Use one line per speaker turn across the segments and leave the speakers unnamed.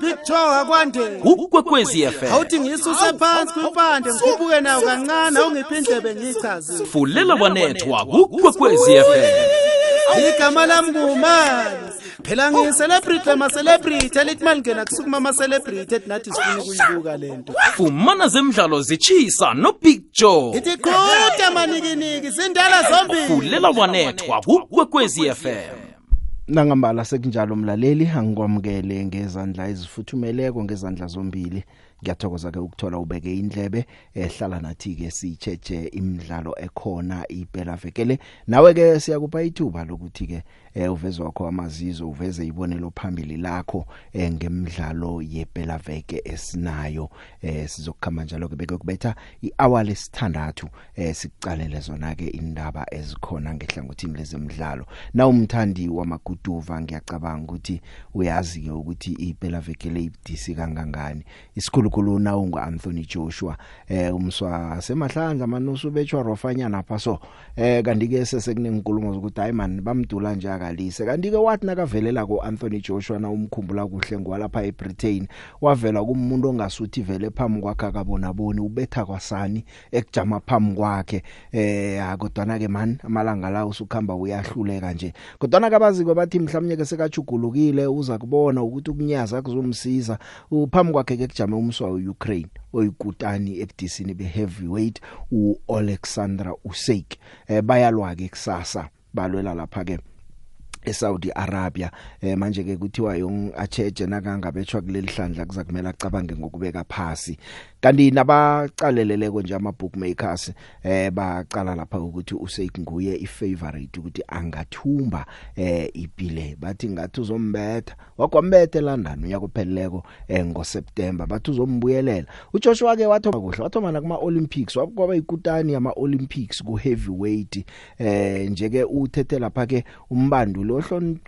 kwithiwa kwande
ukwekwezi FM
awuthi ngisuse phansi kwimpande ngikhuphuke nayo kancane awungiphi indlebe ngiyichazile
fulela wanethwa kukwekwezi FM
igama lami ngumali phela ngiyicelebrity lama-celebrity elithi malingena kusukuma ama-celebrity ethi nathi sifuna ukuyibuka le nto
fumana zemidlalo zitshisa nobig joe
ithi qhuda manikiniki zindala zombili
fulela wanethwa kukwekwezi fm
nangambala sekunjalo mlaleli angikwamukele ngezandla ezifuthumeleko ngezandla zombili ngiyathokoza ke ukuthola ubeke indlebe ehlala nathi ke sicheje imidlalo ekhona iphela vekele nawe ke siyakupha ithuba lokuthi ke eh uveze wakho amazizo uveze ibonelo phambili lakho eh ngemidlalo yebhela veke esinayo eh sizokukhamba njalo ke beke kubetha ihour lesithandathu eh sicalele zona ke indaba ezikhona ngehlangothini lezemidlalo na umthandi wamaguduva ngiyacabanga ukuthi uyazi ke ukuthi ibhela veke leyidisi kangangani isikhulukhulu na ungu Anthony Joshua eh umswa semahlandla manusu betshwa rofanyana phaso eh kanti ke sesekunenkulumo zokuthi hayi man bamdula nje ayibhalise kanti ke wathi nakavelela koAnthony Joshua na umkhumbula kuhle ngwalapha eBritain wavela kumuntu ongasuthi vele phambi kwakhe akabonaboni ubetha kwasani ekujama phambi kwakhe eh akodwana ke man amalanga la usukhamba uyahluleka nje kodwana kabaziko bathi mhlawumnye ke sekajugulukile uza kubona ukuthi ukunyaza kuzomsiza uphambi kwakhe ke kujama umswa uUkraine oyikutani ebudisini beheavyweight uAlexandra Usyk eh bayalwa ke kusasa balwela lapha ke eSaudi Arabia eh manje ke kuthiwa yong acheje nakangabe etshwa kuleli hlandla kuzakumela acabange ngokubeka phasi kanti nabacaleleleko nje ama bookmakers eh baqala lapha ukuthi uSake nguye ifavorite ukuthi angathumba eh ipile bathi ngathi uzombetha wakwambethe London uyakupheleleko eh ngo September bathi uzombuyelela uJoshua ke wathoma kuhle wathoma na kuma Olympics wakwaba ikutani yama Olympics ku heavyweight eh nje ke uthethe lapha ke umbanduli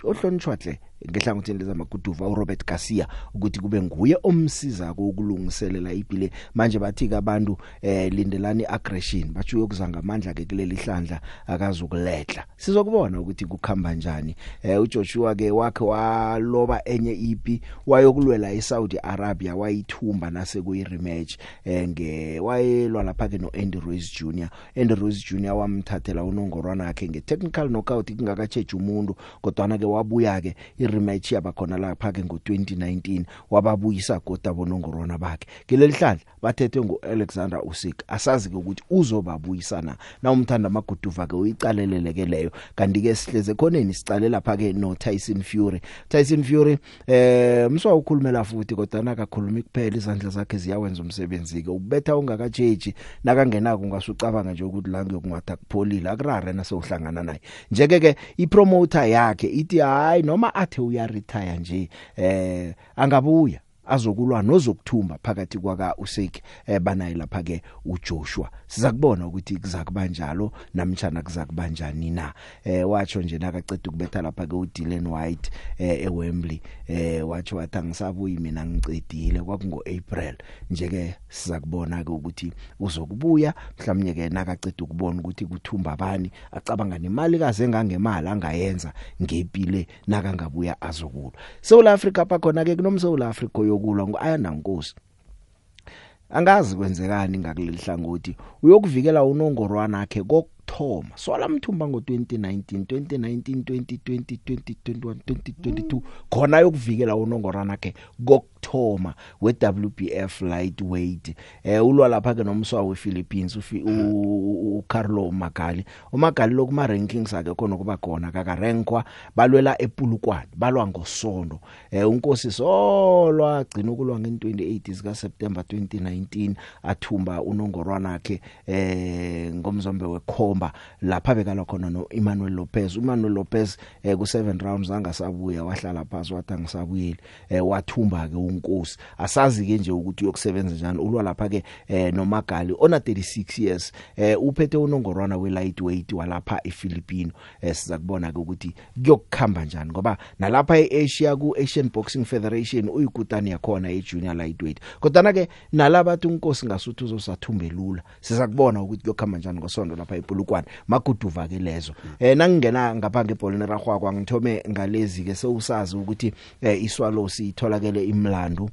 ohlonishwa hle ngehlangothini lezamaguduva uRobert Garcia ukuthi kube nguye omsiza ukulungiselela ibhile manje bathi kabantu eh lindelani aggression bathu yokuza ngamandla ke kuleli hlandla akazukuledla sizokubona ukuthi kukhamba njani eh uJoshua ke wakhe waloba enye ipi wayokulwela eSaudi Arabia wayithumba nase kuyi rematch eh nge wayelwa lapha ke noAndy Ruiz Jr Andy Ruiz Jr wamthathela unongorwana wakhe ngetechnical knockout kungakacheje umuntu kodwa na ke wabuya ke i-rematch yabakhona lapha ke ngo2019 wababuyisa goda bonongorona bakhe ngelelihlandla bathethwe nguAlexander Usyk asazi ukuthi uzobabuyisana na umthanda amaguduva ke uyicaleleleke leyo kanti ke sihleze khoneni sicale lapha ke no Tyson Fury Tyson Fury eh umswa ukhulumela futhi kodwa nakakhuluma kuphela izandla zakhe ziyawenza umsebenzi ke ubetha ungakajeji nakangenako ungasucabanga nje ukuthi la ngiyokungwatha kupholile akurare na sewuhlangana naye njeke ke ipromoter yakhe ithi hayi noma athe uya retire nje eh angabuya azokulwa nozokuthumba phakathi kwaka uSake eh, banaye lapha ke uJoshua siza kubona ukuthi kuzakuba njalo namtjana kuzakuba njani na eh watsho nje nakaceda ukubetha lapha ke uDylan White eh eWembley eh watsho wathi angisabuyi mina ngicedile kwakungo April nje ke siza kubona ke ukuthi uzokubuya mhlawumnye ke nakaceda ukubona ukuthi kuthumba bani acabanga nemali kaze ngangemali angayenza ngempile nakangabuya azokulwa South Africa pa khona ke kunomsouth Africa yo ukulwa ngu-ayanda nkosi angazi kwenzekani ngakuleli hlangothi uyokuvikela unongorwana wakhe kokuthoma solamthumba ngo-2019 2019 2020 2021 2022 khona yokuvikela unongorwana wakhe kokuthoma wokuthoma we-WBF lightweight eh ulwa lapha ke nomswa wePhilippines ufi uCarlo mm. Magali uMagali lokuma rankings ake khona kuba khona kaka rankwa balwela ePulukwane balwa ngosonto eh unkosi solwa gcina ukulwa nge28 sika September 2019 athumba unongorwana wakhe eh ngomzombe wekhomba lapha bekalwa khona no Emmanuel Lopez uManuel Lopez eh ku7 rounds angasabuya wahlala phansi wathi angisabuyeli eh wathumba ke unkosi asazi ke nje ukuthi uyokusebenza njani ulwa lapha ke eh, nomagali ona 36 years eh, uphethe unongorwana we lightweight walapha eFilipino eh, siza kubona ke ukuthi kuyokukhamba njani ngoba nalapha eAsia ku Asian Boxing Federation uyikutani yakhona ejunior lightweight kodwa ke nalabathi unkosi ngasuthi uzosathumbelela siza kubona ukuthi kuyokhamba njani ngosondo lapha ePolokwane maguduva ke lezo mm. eh nangingena ngapha ngebholini ragwa kwangithome ngalezi ke sewusazi ukuthi eh, iswalo sitholakele imla bantu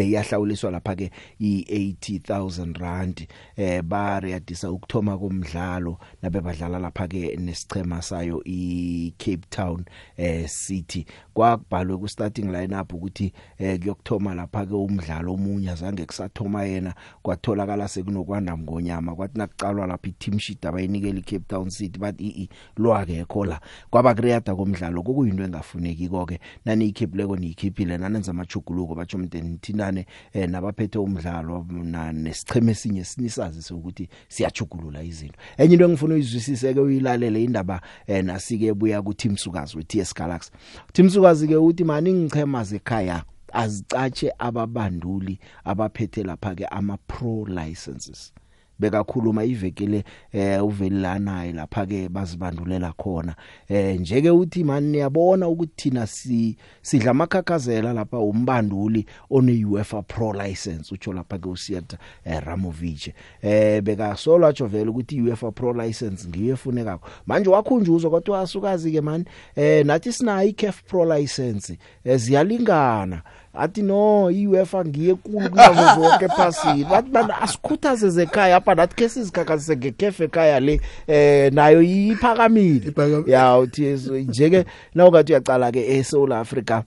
eyahlawuliswa eh, lapha ke i80000 rand eh bariyadisa ukthoma komdlalo nabe badlala lapha ke nesichema sayo iCape Town eh City kwabhalwe ku starting lineup ukuthi eh kuyokuthoma lapha ke umdlalo omunye azange kusathoma yena kwatholakala sekunokwanda ngonyama kwathi nakucalwa lapha i-team sheet abayinikele iCape Town City bathi i lwakekho la kwaba creator komdlalo kokuyinto engafuneki konke nani ikhiphe leko niyikhiphile nanenza amajuguluko bathi umnteni thina sisebenzisane eh, nabaphethe umdlalo na nesicheme sinye sinisazi sokuthi siyajugulula izinto enye into engifuna uyizwisise ke uyilalele indaba eh, nasike ebuya ku Team Sukazi we TS Galaxy Team Sukazi ke uthi mani ngichema zekhaya azicatshe ababanduli abaphethe lapha ke ama pro licenses bekakhuluma iveki le eh uvelilanaye lapha ke bazibandulela khona eh nje ke uthi mani niyabona ukuthi thina si sidla makhakhazela lapha umbanduli one UEFA Pro license utsho lapha ke uSiata eh, Ramovic eh bekasola jovela ukuthi UEFA Pro license ngiyefunekako manje wakhunjuzwa kodwa asukazi ke mani eh nathi sinayo iCAF Pro license eziyalingana eh, athi no iUEFA ngiye kulo kunazo zonke ephasini bathi bana asikhuthaze zekhaya apha nathi ke sizikhakhazise ngekefe ekhaya le eh nayo iphakamile ya uthi njeke na ungathi uyacala ke eSouth Africa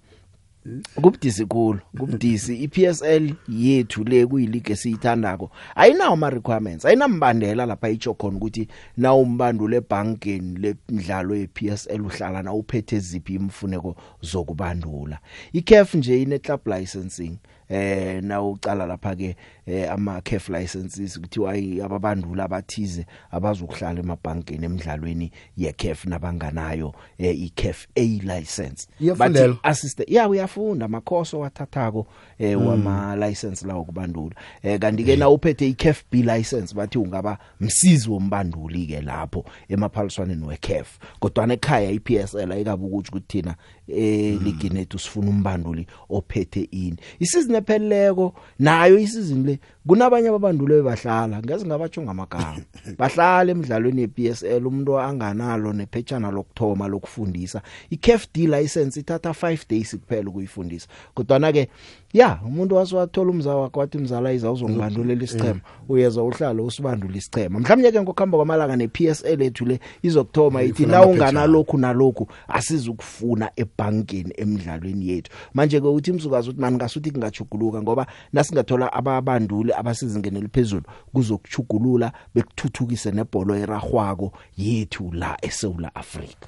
kubudisi kulo kubudisi iPSL yethu le kuyilike esiyithandako ayinawo ama requirements ayinambandela lapha icho khona ukuthi na umbandule ebankeni lemidlalo yePSL uhlala na uphethe ziphi imfuneko zokubandula iCAF nje ine club licensing eh nawo ucala lapha ke eh, ama CAF licenses kuthiwa ababandula abathize abazokuhlala emabhankeni emidlalweni ye CAF nabanganayo eh, i CAF A license bathi assist ya uyafunda amakhoso wathathako eh, hmm. wama license lawo kubandula kanti ke na uphethe i CAF B license bathi ungaba msizi wombanduli ke lapho emaphaliswaneni we CAF kodwa nekhaya iPSL ayikabukuthi kuthina eligini ethu sifuna umbanduli ophethe ini isizini epheleleko nayo isizini le kunabanye ababandulwe bahlala ngeze ngabatsho ngamagama bahlala emidlalweni yePSL umuntu anganalo nephetshana lokthoma lokufundisa iCAFD license ithatha 5 days kuphela ukuyifundisa kodwana ke ya umuntu waswathola umzawo wakhe wathi mzala iza uzongibandulela isichema eh. uyeza uhlalo usibandula isichema mhlawumnye ke ngokuhamba kwamalanga nePSL ethu le izokuthoma ithi na unganalokhu nalokhu asizukufuna ebankeni emidlalweni yethu manje ke uthi msukazi uthi mani ngasuthi kingajuguluka ngoba nasingathola ababanduli abasezingeni eliphezulu kuzokuchugulula bekuthuthukise nebhola eragwako yethu la eSouth Africa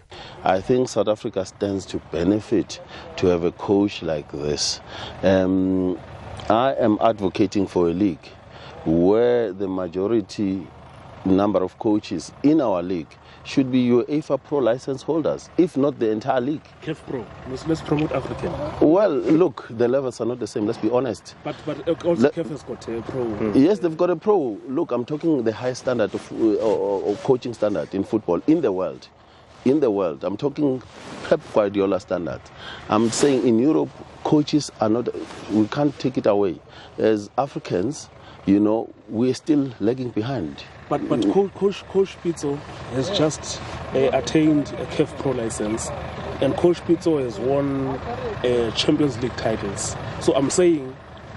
I think South Africa stands to benefit to have a coach like this um I am advocating for a league where the majority number of coaches in our league should be UEFA Pro license holders, if not the entire league. CAF Pro, let's, let's promote African. Well, look, the levels are not the same, let's be honest. But, but also Le- CAF has got a pro. Mm. Yes, they've got a pro. Look, I'm talking the highest standard of, uh, or, or coaching standard in football in the world. In the world, I'm talking Pep Guardiola standard. I'm saying in Europe, coaches are not, we can't take it away. As Africans, you know, we're still lagging behind. But but Coach Coach, Coach Pizzo has just uh, attained a CAF Pro license, and Coach Pizzo has won uh, Champions League titles. So I'm saying.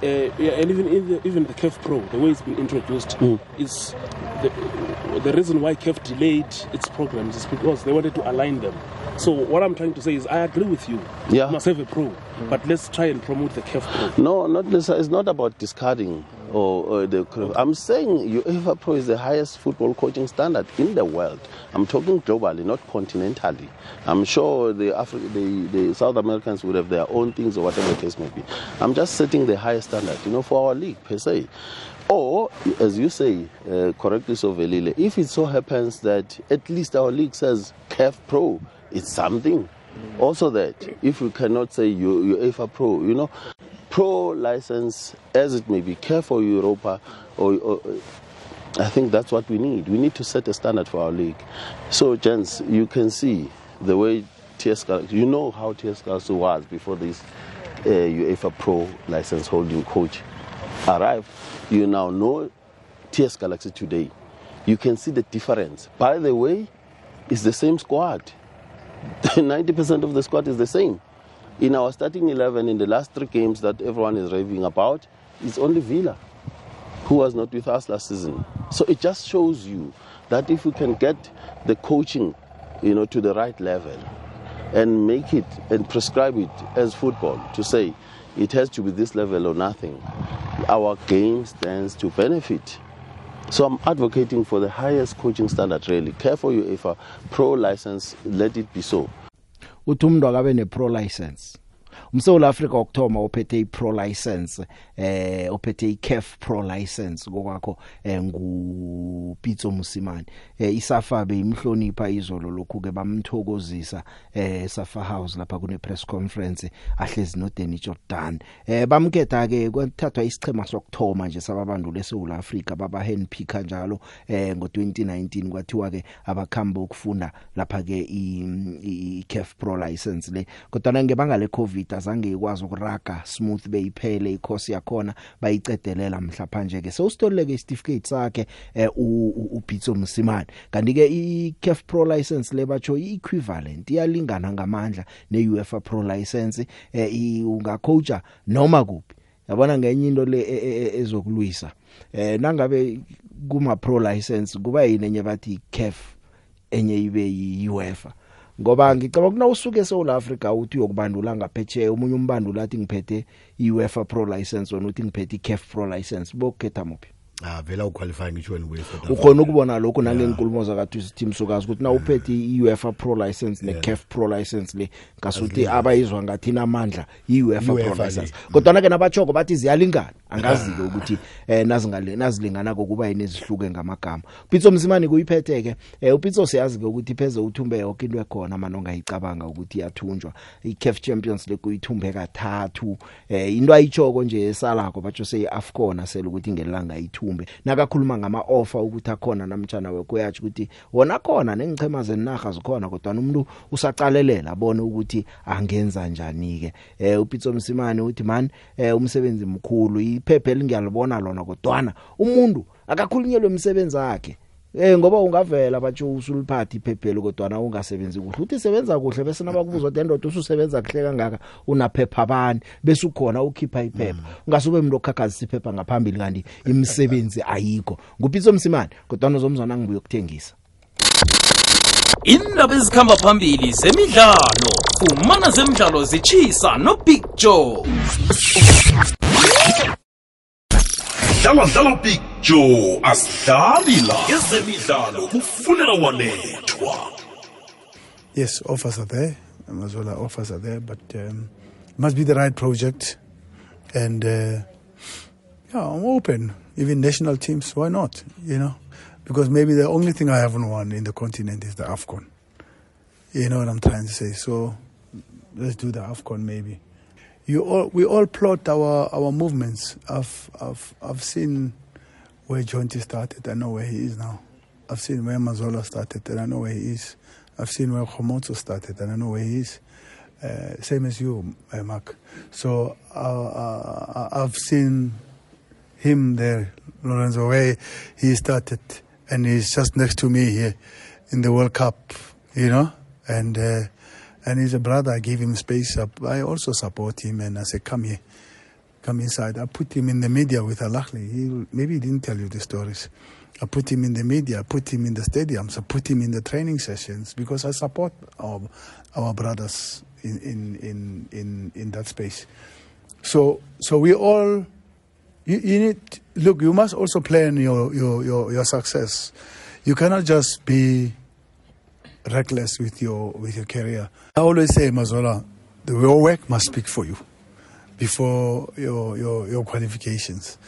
Uh, yeah, and even in the, even the CAF Pro, the way it's been introduced, mm. is the, the reason why CAF delayed its programs is because they wanted to align them. So what I'm trying to say is I agree with you. Yeah. You must have a pro, mm. but let's try and promote the CAF pro. No, not it's not about discarding or, or the okay. I'm saying UEFA Pro is the highest football coaching standard in the world. I'm talking globally, not continentally. I'm sure the Afri- the, the South Americans would have their own things or whatever the case may be. I'm just setting the highest standard, you know, for our league per se. Or, as you say uh, correctly, so Velile, if it so happens that at least our league says CAF Pro it's something. Also, that if you cannot say you UEFA Pro, you know, Pro license as it may be, care for Europa, or, or I think that's what we need. We need to set a standard for our league. So, gents, you can see the way TS Galaxy, you know how TS Galaxy was before this uh, UEFA Pro license holding coach arrived. You now know TS Galaxy today. You can see the difference. By the way, it's the same squad. 90% of the squad is the same. In our starting 11, in the last three games that everyone is raving about, it's only Villa who was not with us last season. So it just shows you that if you can get the coaching, you know, to the right level and make it and prescribe it as football to say it has to be this level or nothing, our game stands to benefit So I'm advocating for the highest coaching standard really. Care for UEFA pro license, let it be so. Uthi umntu akabe ne pro license. umsouth Africa okthoma ophethe i pro license eh ophethe i CAF e pro license kokwakho eh ngu Pitso Musimane eh isafa beyimhlonipha izolo lokhu ke bamthokozisa eh safa house lapha kune press conference ahlezi no Danny Jordan eh bamketha ke kwathathwa isichema sokuthoma nje sababandule eSouth Africa baba handpick kanjalo eh ngo 2019 kwathiwa ke abakhamba ukufunda lapha ke i CAF e pro license le kodwa ngebanga le COVID azange ikwazi ukuraga smooth beyiphele ikhosi yakhona bayicedelela mhlapa nje ke sewusitoleke isitificate sakhe eh, uBitso Msimane kanti ke iCAF Pro license lebacho equivalent iyalingana ngamandla neUEFA Pro license eh, ungacoacha noma kuphi yabona ngenye into le e, e, e, ezokulwisa eh nangabe kuma pro license kuba yini enye bathi CAF enye ibe yiUEFA ngoba ngicabanga ukuthi nawusuke eSouth Africa uthi uyokubandula ngaphetsheya umunye umbandula athi ngiphethe iUEFA Pro license wona uthi ngiphethe iCAF Pro license bokhetha muphi ah vela uqualify ngisho wena UEFA ukhona ukubona lokho nangenkulumo yeah. zakathu team sokazi ukuthi na uphethe mm. iUEFA Pro license yeah. neCAF Pro license le ngasuthi abayizwa ngathi namandla iUEFA Pro e license kodwa na ke nabachoko bathi ziyalingana
angazi ke ukuthi eh nazingale nazilingana kokuba inezihluke ngamagama Pitso Msimani kuyiphethe ke eh uPitso siyazi ke ukuthi pheze uthumbe yonke into ekhona manje ongayicabanga ukuthi iyathunjwa iCAF e Champions League uyithumbe kathathu eh into ayichoko nje esalako batsho seyiAfcon asele ukuthi ngelanga yi isithumbe nakakhuluma ngama offer ukuthi akhona namtjana wekuyathi ukuthi wona khona nengichema zenaga zikhona kodwa umuntu usacalelela abone ukuthi angenza njani ke eh uPitso Msimane uthi man eh umsebenzi mkhulu iphephe lingiyalibona lona kodwa umuntu akakhulunyelwe umsebenzi wakhe Eh ngoba ungavela batsho usuliphathi iphephelo kodwa na ungasebenzi kuhle. Uthi sebenza kuhle bese nabakubuzwa dendoda ususebenza kuhle kangaka unaphepha abani bese ukhona ukhipha iphepha. Mm. Ungasube umuntu okhakhazisa iphepha ngaphambili kanti imisebenzi ayikho. Ngupitso Msimane kodwa nozomzwana ngibuye ukuthengisa. Indaba ezikhamba phambili zemidlalo. Fumana zemidlalo zichisa no Big Joe. dlala dlala big joe asidlali la ezemidlalo kufunela walethwa yes offers are there amazola offers are there but um, must be the right project and uh, yeah i'm open even national teams why not you know because maybe the only thing i haven't won in the continent is the afcon you know what i'm trying to say so let's do the afcon maybe you all, we all plot our, our movements. I've, I've, I've seen where Jonty started. I know where he is now. I've seen where Mazola started, and I know where he is. I've seen where Khomotso started, and I know where he is. Uh, same as you, uh, Mark. So uh, uh, I've seen him there, Lorenzo, where he started, and he's just next to me here in the World Cup, you know. And uh, And he's a brother. I gave him space. I also support him. And I said, come here. Come inside. I put him in the media with Alakli. He, maybe he didn't tell you the stories. I put him in the media. I put him in the stadiums. I put him in the training sessions because I support our, our brothers in, in, in, in, in that space. So, so we all, you, you need, look, you must also plan your, your, your, your success. You cannot just be reckless with your with your career. I always say, Mazola, the your work must speak for you before your your, your qualifications.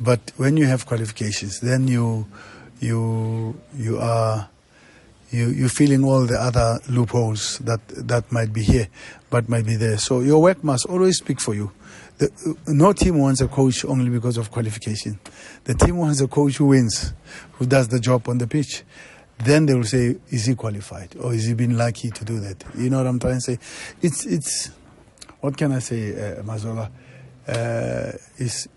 But when you have qualifications, then you you you are you you're feeling all the other loopholes that that might be here, but might be there. So your work must always speak for you. The, no team wants a coach only because of qualification. The team wants a coach who wins, who does the job on the pitch. Then they will say, is he qualified or is he been lucky to do that? You know what I'm trying to say? It's, it's what can I say, uh, Mazola? Uh, is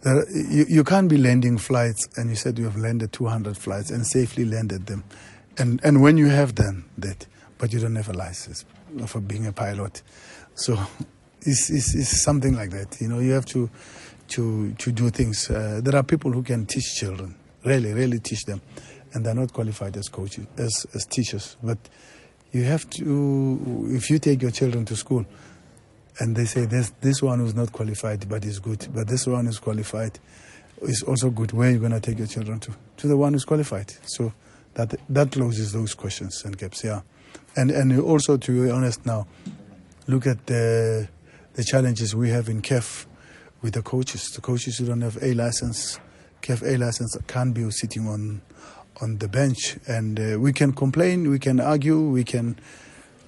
there, you, you can't be landing flights and you said you have landed 200 flights and safely landed them. And, and when you have done that, but you don't have a license for being a pilot. So it's, it's, it's something like that. You know, you have to, to, to do things. Uh, there are people who can teach children, really, really teach them. and they're not qualified as coaches, as, as teachers. But you have to, if you take your children to school and they say, this, this one who's not qualified but is good, but this one is qualified is also good, where are you going to take your children to? To the one who's qualified. So that, that closes those questions and gaps, yeah. And, and also, to be honest now, look at the, the challenges we have in KEF with the coaches. The coaches who don't have A license, KEF A license, can't be sitting on on the bench. And uh, we can complain, we can argue, we can,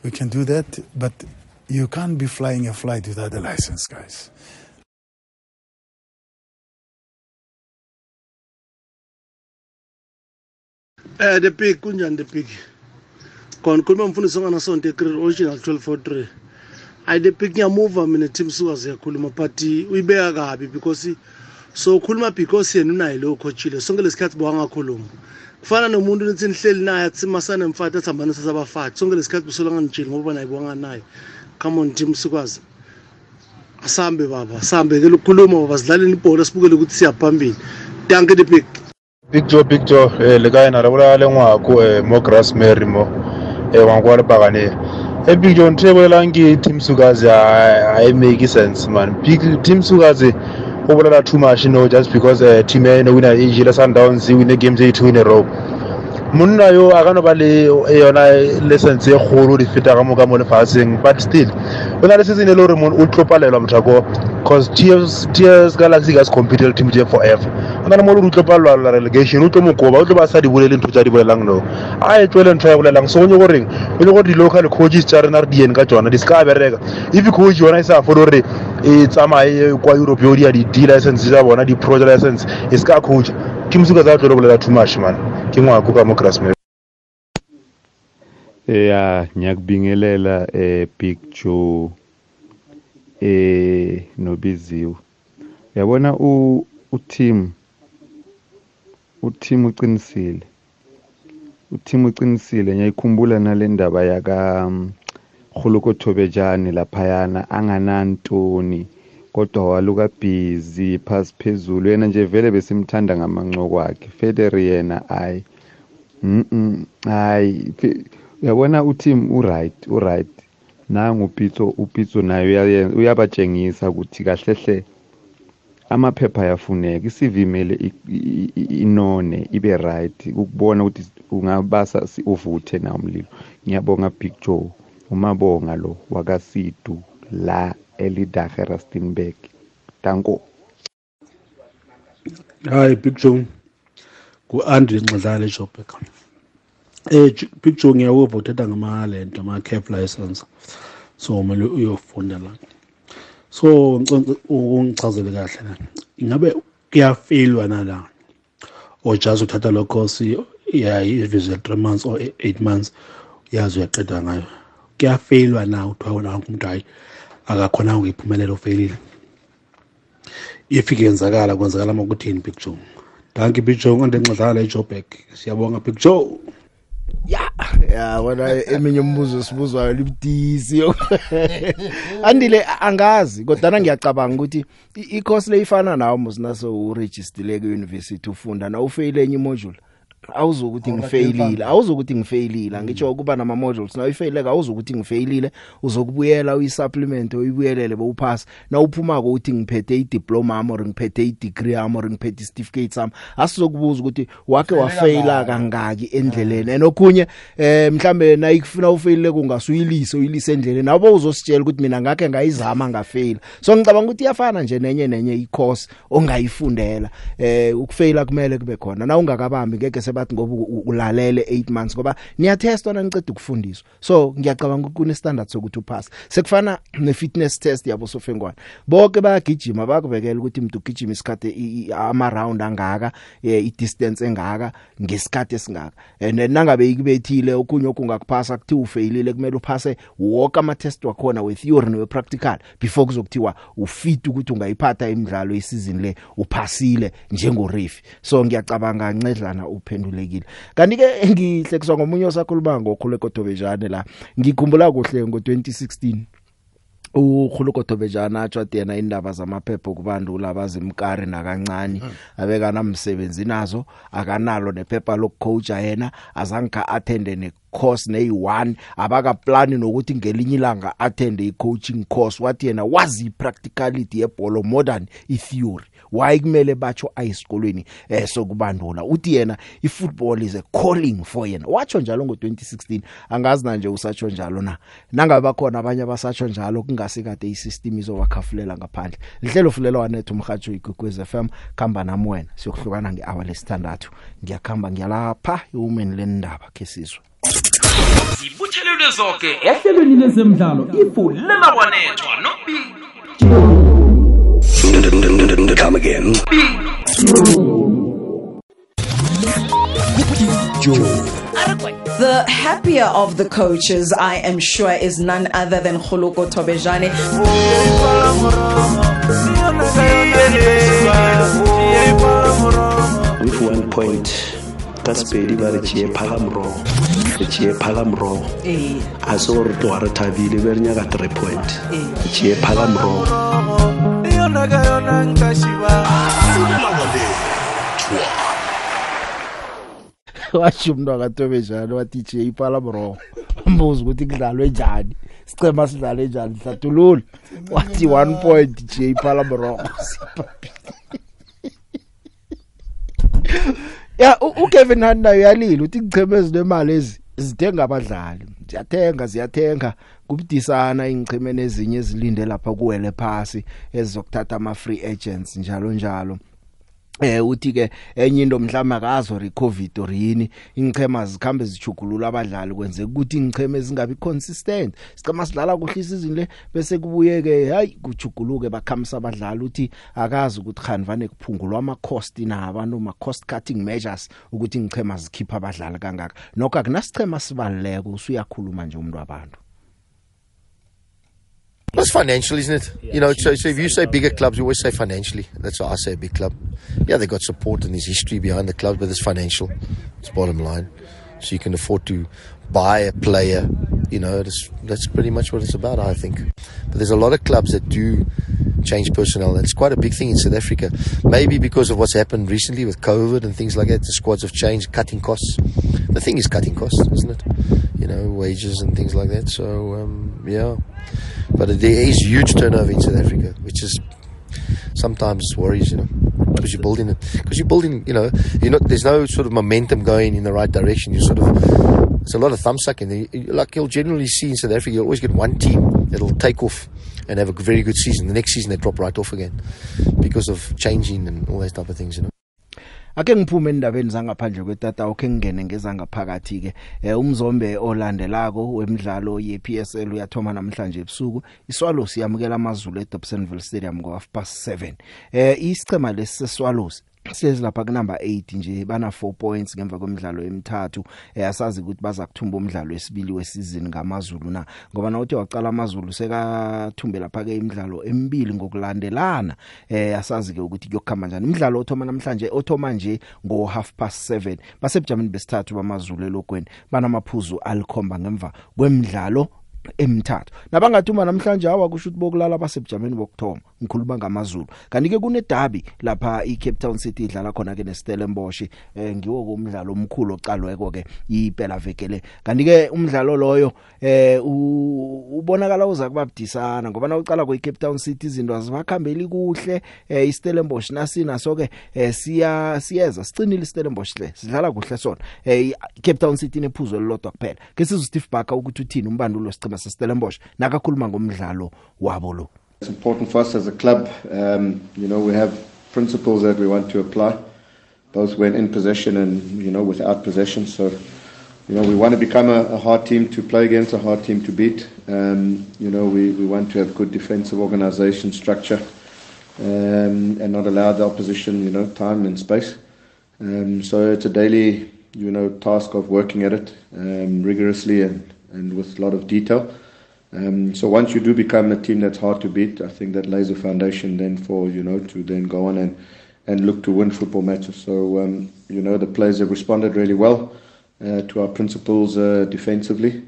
we can do that, but you can't be flying a flight without a license, guys. Eh the pig kunjani the pig khona khuluma mfundisi onganasonto egreen ocean al 1243 hayi the pig ngiyamuva mina team suka siyakhuluma but uyibeka kabi because so khuluma because yena unayo leyo coachile sonke lesikhathi bowangakhuluma kufana nomuntu nithi nihleli naye athi masanemfati athi hambani sasabafathi sonke lesikhathi busolangangitsheli ngoba nayibonga naye come on team sukwazi asambe baba sambe ke lokukhuluma baba sidlaleni ibhola sibukele ukuthi siyaphambili danke the big big joe big joe eh le kae na rabula le ngwako eh mo grass mary mo eh wa ngwa le bagane eh big joe nthe bolela ngi team sukazi i make sense man big team sukazi overall too much you know just because uh, team ya you know wina Ijila Sundowns wina games e two in a row monna yo a ka no ba le eh, yona lessons e kgolo di feta ka moka mo lefatsheng but still o na le season e le gore o tlopalelwa mothako cause ts galaxy ka se compete le team je forever o na le mo le o tlopalelwa la relegation o tlo mokoba o tlo ba sa di bolele ntho tsa di bolelang no a e tloele ntho ya bolelang so o nye goreng o le gore di-local coaches tsa rena re dien ka tsona di se ka bereka if coach yona e sa fole gore e tsamaye kwa europe yo dia di-d license tsa bona di-pro license e se ka coach ke mosuka tsa tlo bolela too much man ke ngwako ka mo grasmel ya ngiyakubingelela eh big joe eh nobiziwe uyabona u uteam uteam uqinisile uteam uqinisile ngiyayikhumbula nalendaba yaka um, Khulukothobejane laphayana anganantoni kodwa waluka busy phasi phezulu yena nje vele besimthanda ngamanco kwakhe Federer yena ayi mhm ayi uyabona uTim uright uright nangu Pitso uPitso naye uyayenza uyabatshengisa ukuthi kahle hle amaphepha ayafuneka iCV mele inone ibe right ukubona ukuthi ungabasa uvuthe na umlilo ngiyabonga Big Joe umabonga lo wakasidu la elidahe rustenburg danko hayi big joe ku-andre nxizane eh, jobek um big joe ngiyakuva uthetha ngamahle nto ama-cap license so kumele uyofunda la so ngiconce ungichazele kahle la ingabe kuyafeilwa nala or just uthatha lo course ya i-visual three months or eight months yazi uyaqeda ngayo kuyafeyilwa na kuthiwa wona wonke umuntu hhayi akakhonanga ngiyiphumelela ufeyilile if kuyenzakala kwenzakala uma kuthini big joe danki big joe kanti enxadlala ejobek siyabonga big joe ya ya wena eminye imibuzo sibuzwayo libutisi andile angazi kodwa ngiyacabanga ukuthi i-course leyifana nawo musinaso uregistrile ku university ufunda na ufeyile enye imodule awuzokuthi ngifeyilile awuzokuthi ngifeyilile mm. ngitsho ukuba nama modules na ifeyileka awuzokuthi ngifeyilile uzokubuyela uyisupplement oyibuyelele bowuphasa na uphuma ko uthi ngiphethe idiploma am or ngiphethe idegree am or ngiphethe certificate sam asizokubuza ukuthi wake wafeyila kangaki endleleni enokhunye ah. eh mhlambe na ikufuna ufeyile kungasuyilise uyilise endleleni nabo uzositshela ukuthi mina ngakhe ngayizama ngafeyila so ngicabanga ukuthi iyafana nje nenye nenye icourse ongayifundela eh ukufeyila kumele kube khona na ungakabambi ngeke base bathi ngoba ulalele 8 months ngoba niyatestwa naniceda ukufundiswa so ngiyacabanga ukune standard sokuthi upass sekufana ne fitness test yabo sofengwana bonke bayagijima bakubekela ukuthi umuntu ugijima isikhathe ama round angaka i distance engaka ngesikhathe singaka and then nangabe ikubethile okunye okungakuphasa kuthi ufailile kumele uphase wonke ama test wakhona with theory newe practical before kuzokuthiwa ufit ukuthi ungayiphatha imidlalo isizini le uphasile njengo reef so ngiyacabanga ncedlana uphe uphendulekile kanti ke ngihlekiswa ngomunye osakhuluma ngokhuleko dobejane la ngikhumbula kuhle ngo2016 ukhuluko Thobejana atshwade yena indaba zamaphepho kubantu labazi imkari nakancane hmm. abeka namsebenzi nazo akanalo nephepha lokcoacha yena azangika attend ne course ney1 abaka plan nokuthi ngelinye ilanga attend i coaching course wathi yena wazi practicality yebhola modern i theory why kumele batho ayisikolweni eh sokubandula uthi yena ifootball is a calling for yena watsho njalo ngo2016 angazi na nje usatsho njalo na nangaba khona abanye abasatsho njalo kungase kade isystem izowakhafulela ngaphandle lihlelo fulelo wanethu umhajo igugwez FM khamba nami wena siyokuhlukana ngehour lesithandathu ngiyakhamba ngiyalapha iwomen lendaba ke sizwe zibuthelelwe zonke ehlelweni lezemidlalo ifu lemabonethwa nobi
Come again. The happier of the coaches, I am sure, is none other than Khuloko Tobejane. With one point, ka sepedi ba re tšee phalamorogo re tšee phalamorogo
eh. a se gore tloga re thabile be re nyaka three point re tšee phalamorogo yona ka yona nka shiba washo umntu akatobejalo wathi je ipala bro mbuza ukuthi kudlalwe njani sicema sidlale njani hlathulula wathi one point je ipala bro ya ukevin hunt nayo yalile uthi ngichemezi nemali ezi zithenga abadlali ziyathenga ziyathenga kubudisana ingchimene ezinye ezilinde lapha kuwele phasi ezizokuthatha ama free agents njalo njalo eh uthi ke enye into mhlawumbe akazo recovid or yini ingchema zikhambe zijugulula abadlali kwenze ukuthi ingchema ezingabi consistent sichema sidlala kuhle isizini le bese kubuye ke hayi kujuguluke bakhamisa abadlali uthi akazi ukuthi khanvane kuphungulwa ama cost na abantu ma cost cutting measures ukuthi ingchema zikhipha abadlali kangaka nokho akunasichema sibaluleke usuyakhuluma nje umuntu wabantu
Plus financial, isn't it? Yeah, you know, so, so if you say bigger clubs, we always say financially. That's why I say big club. Yeah, they got support and there's history behind the club, but it's financial. It's bottom line. So you can afford to buy a player. You know, that's, that's pretty much what it's about, I think. But there's a lot of clubs that do change personnel. That's quite a big thing in South Africa. Maybe because of what's happened recently with COVID and things like that, the squads have changed, cutting costs. The thing is cutting costs, isn't it? You know, wages and things like that. So, um, yeah. But there is huge turnover in South Africa, which is sometimes worries, you know, because you're building it, because you're building, you know, you're not, there's no sort of momentum going in the right direction. You sort of, it's a lot of thumb sucking. Like you'll generally see in South Africa, you always get one team that'll take off and have a very good season. The next season they drop right off again because of changing and all those type of things, you know.
ake ngiphume endabeni zangaphandle kwetata okhe ngingene ngezangaphakathi ke eh, umzombe olandelako wemidlalo yePSL uyathoma namhlanje ebusuku iswalo siyamukela amazulu eDobsonville Stadium ngo half past 7 eh isichema lesiswalo sezi lapha kunumber 8 nje bana 4 points ngemva kwemidlalo emithathu eyasazi eh, ukuthi baza kuthumba umdlalo wesibili wesizini ngamaZulu na ngoba na uthe waqala amaZulu sekathumbela lapha ke imidlalo emibili ngokulandelana eyasazi eh, ke ukuthi kuyokhama kanjani umdlalo othoma namhlanje othoma nje ngo half past 7 basebujamini besithathu bamaZulu elogweni banamaphuzu alikhomba ngemva kwemidlalo emithathu nabangathuma namhlanje awakusho ukuthi bokulala basebujameni bokthoma ngikhuluma ngamazulu kanti ke kunedabi lapha iCape Town City idlala khona ke neStellenbosch eh ngiwo komdlalo omkhulu oqalweko ke iphela vekele kanti ke umdlalo loyo eh ubonakala uza kuba budisana ngoba nawucala ku Cape Town City izinto azibakhambeli kuhle eh iStellenbosch nasina so ke eh, siya siyeza sicinile iStellenbosch le sidlala kuhle sona eh Cape Town City nephuzo lelodwa kuphela ke sizwe Steve Barker ukuthi uthini umbandulo sicima igama sesistelembosh nakakhuluma ngomdlalo wabo lo
It's important for us as a club um you know we have principles that we want to apply both when in possession and you know without possession so you know we want to become a, a hard team to play against a hard team to beat um you know we we want to have good defensive organization structure um and not allow the opposition you know time and space um so it's a daily you know task of working at it um rigorously and and with a lot of detail. Um, so once you do become a team that's hard to beat, I think that lays a foundation then for you know to then go on and, and look to win football matches. So um, you know the players have responded really well uh, to our principles uh, defensively,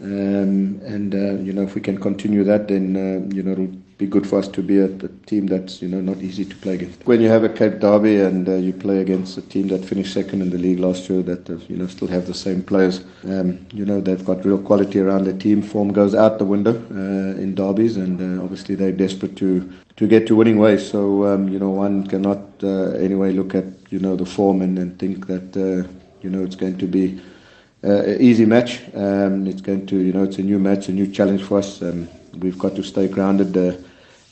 um, and uh, you know if we can continue that, then uh, you know it'll be good for us to be at a team that's you know not easy to play against. When you have a Cape Derby and uh, you play against a team that finished second in the league last year, that uh, you know still have the same players, um, you know they've got real quality around their team. Form goes out the window uh, in derbies, and uh, obviously they're desperate to to get to winning ways. So um, you know one cannot uh, anyway look at you know the form and, and think that uh, you know it's going to be. Uh, easy match. Um, it's going to, you know, it's a new match, a new challenge for us. Um, we've got to stay grounded. Uh,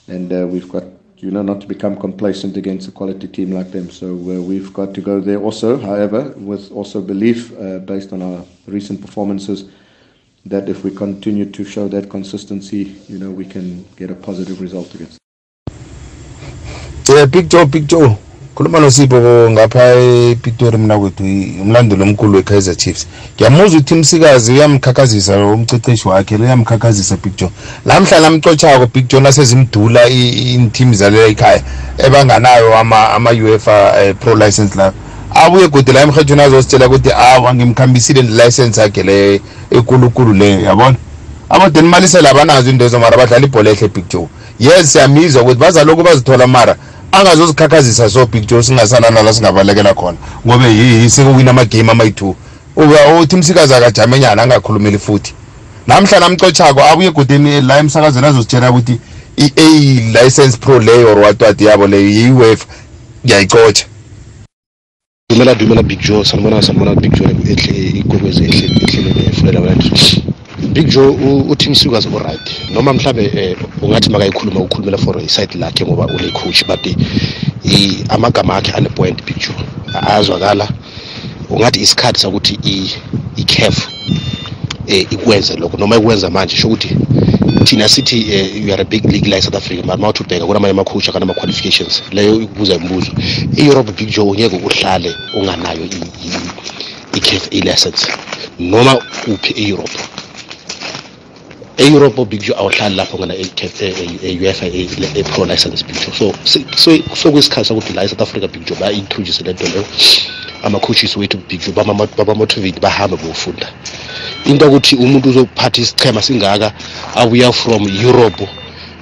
and uh, we've got you know not to become complacent against a quality team like them. So uh, we've got to go there also. However, with also belief uh, based on our recent performances, that if we continue to show that consistency, you know we can get a positive result against. Them.
Yeah, big Joe, big Joe. khuluma nosipho ngapha epitori mna kwethu umlandeli omkhulu we-kaizer chiefs ngiyamuzwa uthi msikazi uyamkhakhazisa umceceshi wakhe uyamkhakhazisa big john lamhla namcotshako big john asezimdula iintimi zalela ikhaya ebanganayo ama-u f um pro license layo abuye godi la emhetshweni azositshela ukuthi awa ngimkhambisile nelicense yakhe le ekulukulu leyo yabona abade nimalisela abanazo into ezo mara badlala ibhola ehle big joe yes siyamizwa ukuthi bazaloku bazithola mara angazozikhakhazisa sobhikjo singasananala singabalekela khona ngobe yiyi sekuwina amagame amayi-two uba uthi msikazi akajamenyana angakhulumeli futhi namhla namcotshako abuye egudeni la emsakazweni azozitshela ukuthi i-a license pro leyo or watwati yabo leyo yiwef ngiyayicotsha dumela dumela big joe sanibona sanibona big joe ikokwezi ehleleni efulela balandisa Big Joe uThini Sukas alright noma mhlambe eh, ungathi makayikhuluma ukukhulumela for side lakhe ngoba ule coach but amagama akhe ane point Big Joe azwakala ungathi isikhathi sokuthi ikhefu eh ikwenze lokho noma ikwenza manje sho ukuthi thina sithi you eh, are a big league la South Africa mara mawuthi ubheka kunamanye amacoach akana ama qualifications leyo ikubuza imibuzo eEurope Big Joe ngeke uhlale unganayo ikhefu license noma uphi eEurope e-europe bikujo awuhlali lapho ngana ekhethe e-uefa e-pro license bikujo so sokuyisikhathi sokuthi la e-south africa bikujo ba-introduce le nto leyo ama-coaches wethu bikujo babamotivate bahambe bofunda into yokuthi umuntu uzophatha isichema singaka abuya from europe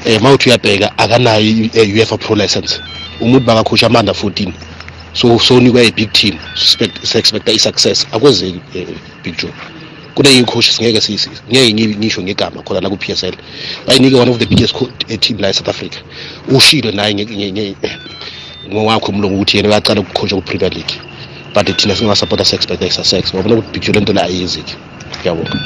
eh, um mawuthi uyabheka akanayo i-uefa e- pro license umuntu bangakhosha amanda 14 so sonikwa i-big team si-expecta i-success akwenzeki eh, big joe kuney'khoshi singeke ngeke ngisho ngegama khona la ku-p s l bayinike one of the biggest eh, team la e-south africa ushilo naye ngowakho umlungu ukuthi yena uyacala ukukhosha ku-premier league but thina singasapota se-expecta isasex ngoba nokubhijule nto la ayenzi-ke ngiyabonga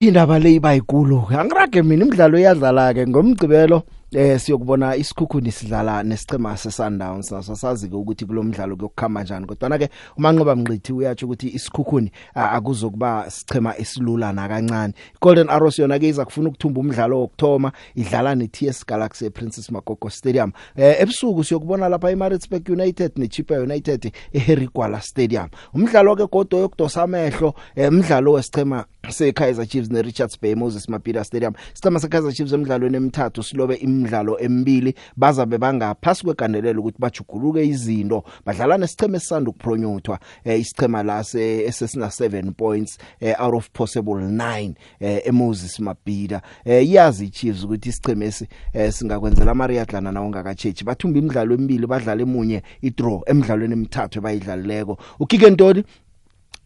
indaba le iba yikulo angirage mina imidlalo iyadlala-ke ngomgcibelo eh siyokubona isikhukhuni sidlala nesicema seSundowns naso sasazi ke ukuthi kulomdlalo kuyokukhama kanjani kodwa ke umanqoba mngqithi uyatsho ukuthi isikhukhuni akuzokuba sichema esilula na kancane Golden Arrows yona ke izakufuna ukuthumba umdlalo wokthoma idlala neTS Galaxy ePrincess Magogo Stadium eh ebusuku siyokubona lapha eMaritzburg United neChippa United eHarry Gwala Stadium umdlalo ke godo yokudosa amehlo umdlalo eh, wesicema seKaizer Chiefs neRichards Bay Moses Mapida Stadium sicema seKaizer Chiefs emidlalweni emithathu silobe im imidlalo emibili bazabe bangaphasi kwegandelelo ukuthi bajuguluke izinto badlala nesicema esisanda ukupronyuthwa eh, isicema la sesina 7 points eh, out of possible 9 eh, eMoses Mabhida eh, yazi iChiefs ukuthi isicema esi eh, singakwenzela amariyadlana nawo ngakachechi bathumba imidlalo emibili badlala emunye idraw emidlalweni emithathu bayidlalileko uKike Ntoli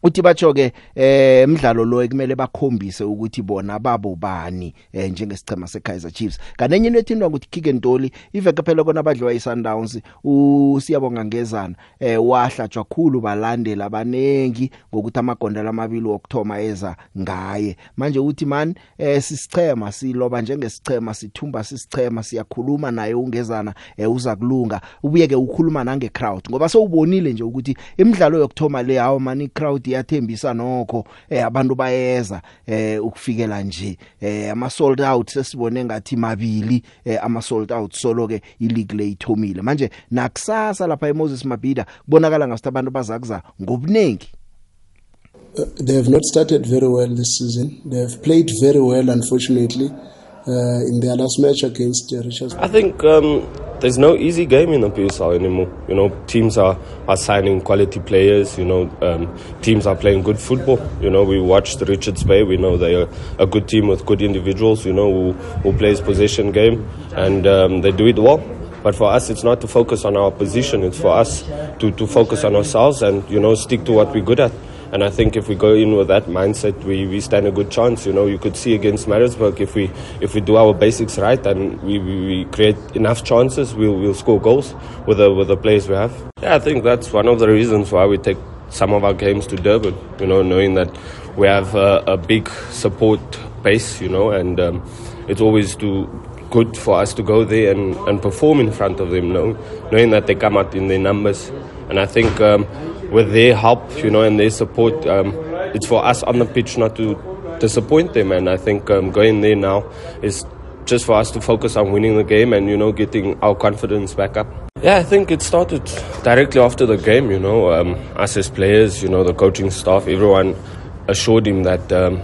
uthi batho ke eh umdlalo lo ekumele bakhombise ukuthi bona babo bani eh, njengesichema seKaizer Chiefs kanenye into ethindwa ukuthi Kick and Dolly iveke phela kona badliwa iSundowns usiyabonga ngezana eh wahlatjwa khulu balandela abanengi ngokuthi amagonda lamabili okthoma eza ngaye manje uthi man eh sisichema siloba njengesichema sithumba sisichema siyakhuluma naye ungezana eh, uza kulunga ubuye ke ukhuluma nange crowd ngoba sowubonile nje ukuthi imidlalo yokthoma le hawo man i crowd iyathembisa nokho eh abantu bayeza eh ukufikela nje eh ama sold out sesibone ngathi mabili eh ama sold out solo ke ileague leyithomile manje nakusasa lapha eMoses Mabhida kubonakala ngasithi abantu bazakuza ngobunengi
Uh, they have not started very well this season. They have played very well, unfortunately. uh, in their last match against uh, Richards. I
think um, there's no easy game in the PSL anymore. You know, teams are, are signing quality players. You know, um, teams are playing good football. You know, we watched Richards Bay. We know they are a good team with good individuals. You know, who, who plays possession game and um, they do it well. But for us, it's not to focus on our position. It's for us to, to focus on ourselves and you know stick to what we're good at. And I think if we go in with that mindset, we, we stand a good chance. You know, you could see against Maritzburg if we if we do our basics right and we, we, we create enough chances, we'll, we'll score goals with the with the players we have.
Yeah, I think that's one of the reasons why we take some of our games to Durban. You know, knowing that we have a, a big support base. You know, and um, it's always to good for us to go there and, and perform in front of them, knowing, knowing that they come out in their numbers. And I think um, with their help, you know, and their support, um, it's for us on the pitch not to disappoint them. And I think um, going there now is just for us to focus on winning the game and, you know, getting our confidence back up.
Yeah, I think it started directly after the game, you know, um, us as players, you know, the coaching staff, everyone assured him that um,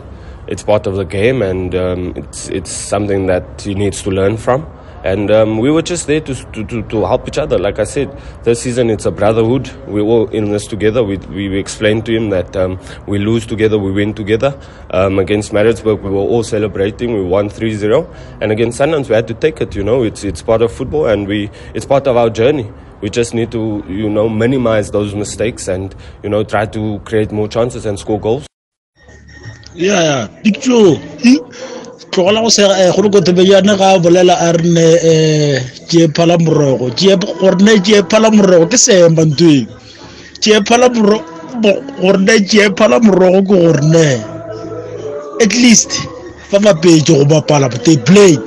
it's part of the game and um, it's, it's something that he needs to learn from. and um, we were just there to, to, to, help each other. Like I said, this season it's a brotherhood. We're all in this together. We, we explained to him that um, we lose together, we win together. Um, against Maritzburg, we were all celebrating. We won 3 0. And against Sundowns, we had to take it. You know, it's, it's part of football and we, it's part of our journey. We just need to, you know, minimize those mistakes and, you know, try to create more chances and score goals.
Yeah, yeah. Big Joe. tlogela go segoloko eh, tebejaana ga bolela a rene um eh, tee phala morogo gorene tee phala morogo ke seemantweng tee phala gorene tee phala morogo ke e gorene e at least ba bapetse go bapala they played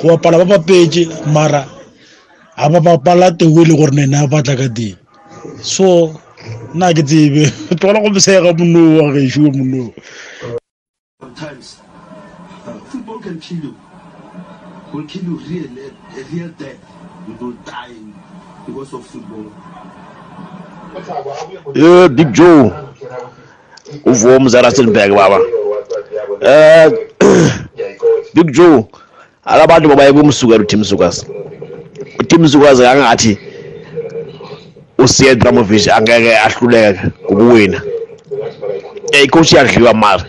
go bapala ba bapetse mara ga ba bapala teu e le gorene na batla ka teng so nna ke tsebe tlogela go besega monoo wa gešo monoo can kill you will kill you real a, a real death you will die because of football yeah big joe uvomo zarasenberg baba eh big joe akabantu babayeke umsukela utim sukasi utim sukasi kangathi usiyedramovic angeke ahluleke ukuwina icoach eh, yadliwa mari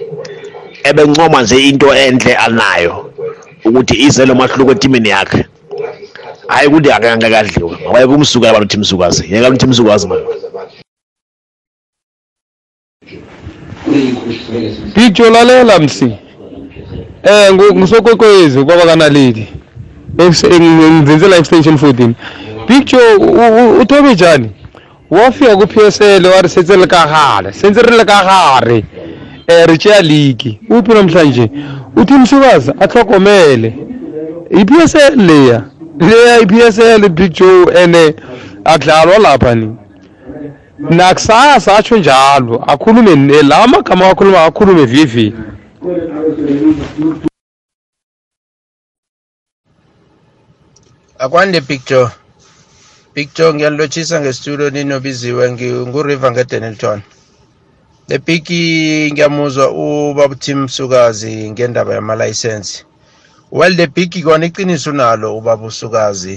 ebencoma nje into enhle anayo ukuthi ize lo mahluko etimini yakhe hayi ukuthi akangakadliwa ngoba yebo umsuka abantu uthi msukazi yeka uthi msukazi manje Dijo lalela msi Eh ngisokwekwezi kwaba kanaledi ngizenze live station 14 Dijo uthobe njani wafika ku PSL wa re setse le ka gale sentse re le ka gare eritshe eh, yaligi uphi namhlanje uthi msukazi atlogomele i-psl leya leya i-psl big joe and akudlalwa lapha ni nakusasa atsho njalo akhulume la magama akhuluma akhulume vivi
akwande big joe big joe ngiyalilotshisa ngestudio ninobiziwe nguriver ngedenelton lepiki ngiyamuzwa ubaba Tim Sukazi ngendaba yamalayisensi well lepiki kona iqiniso nalo ubaba usukazi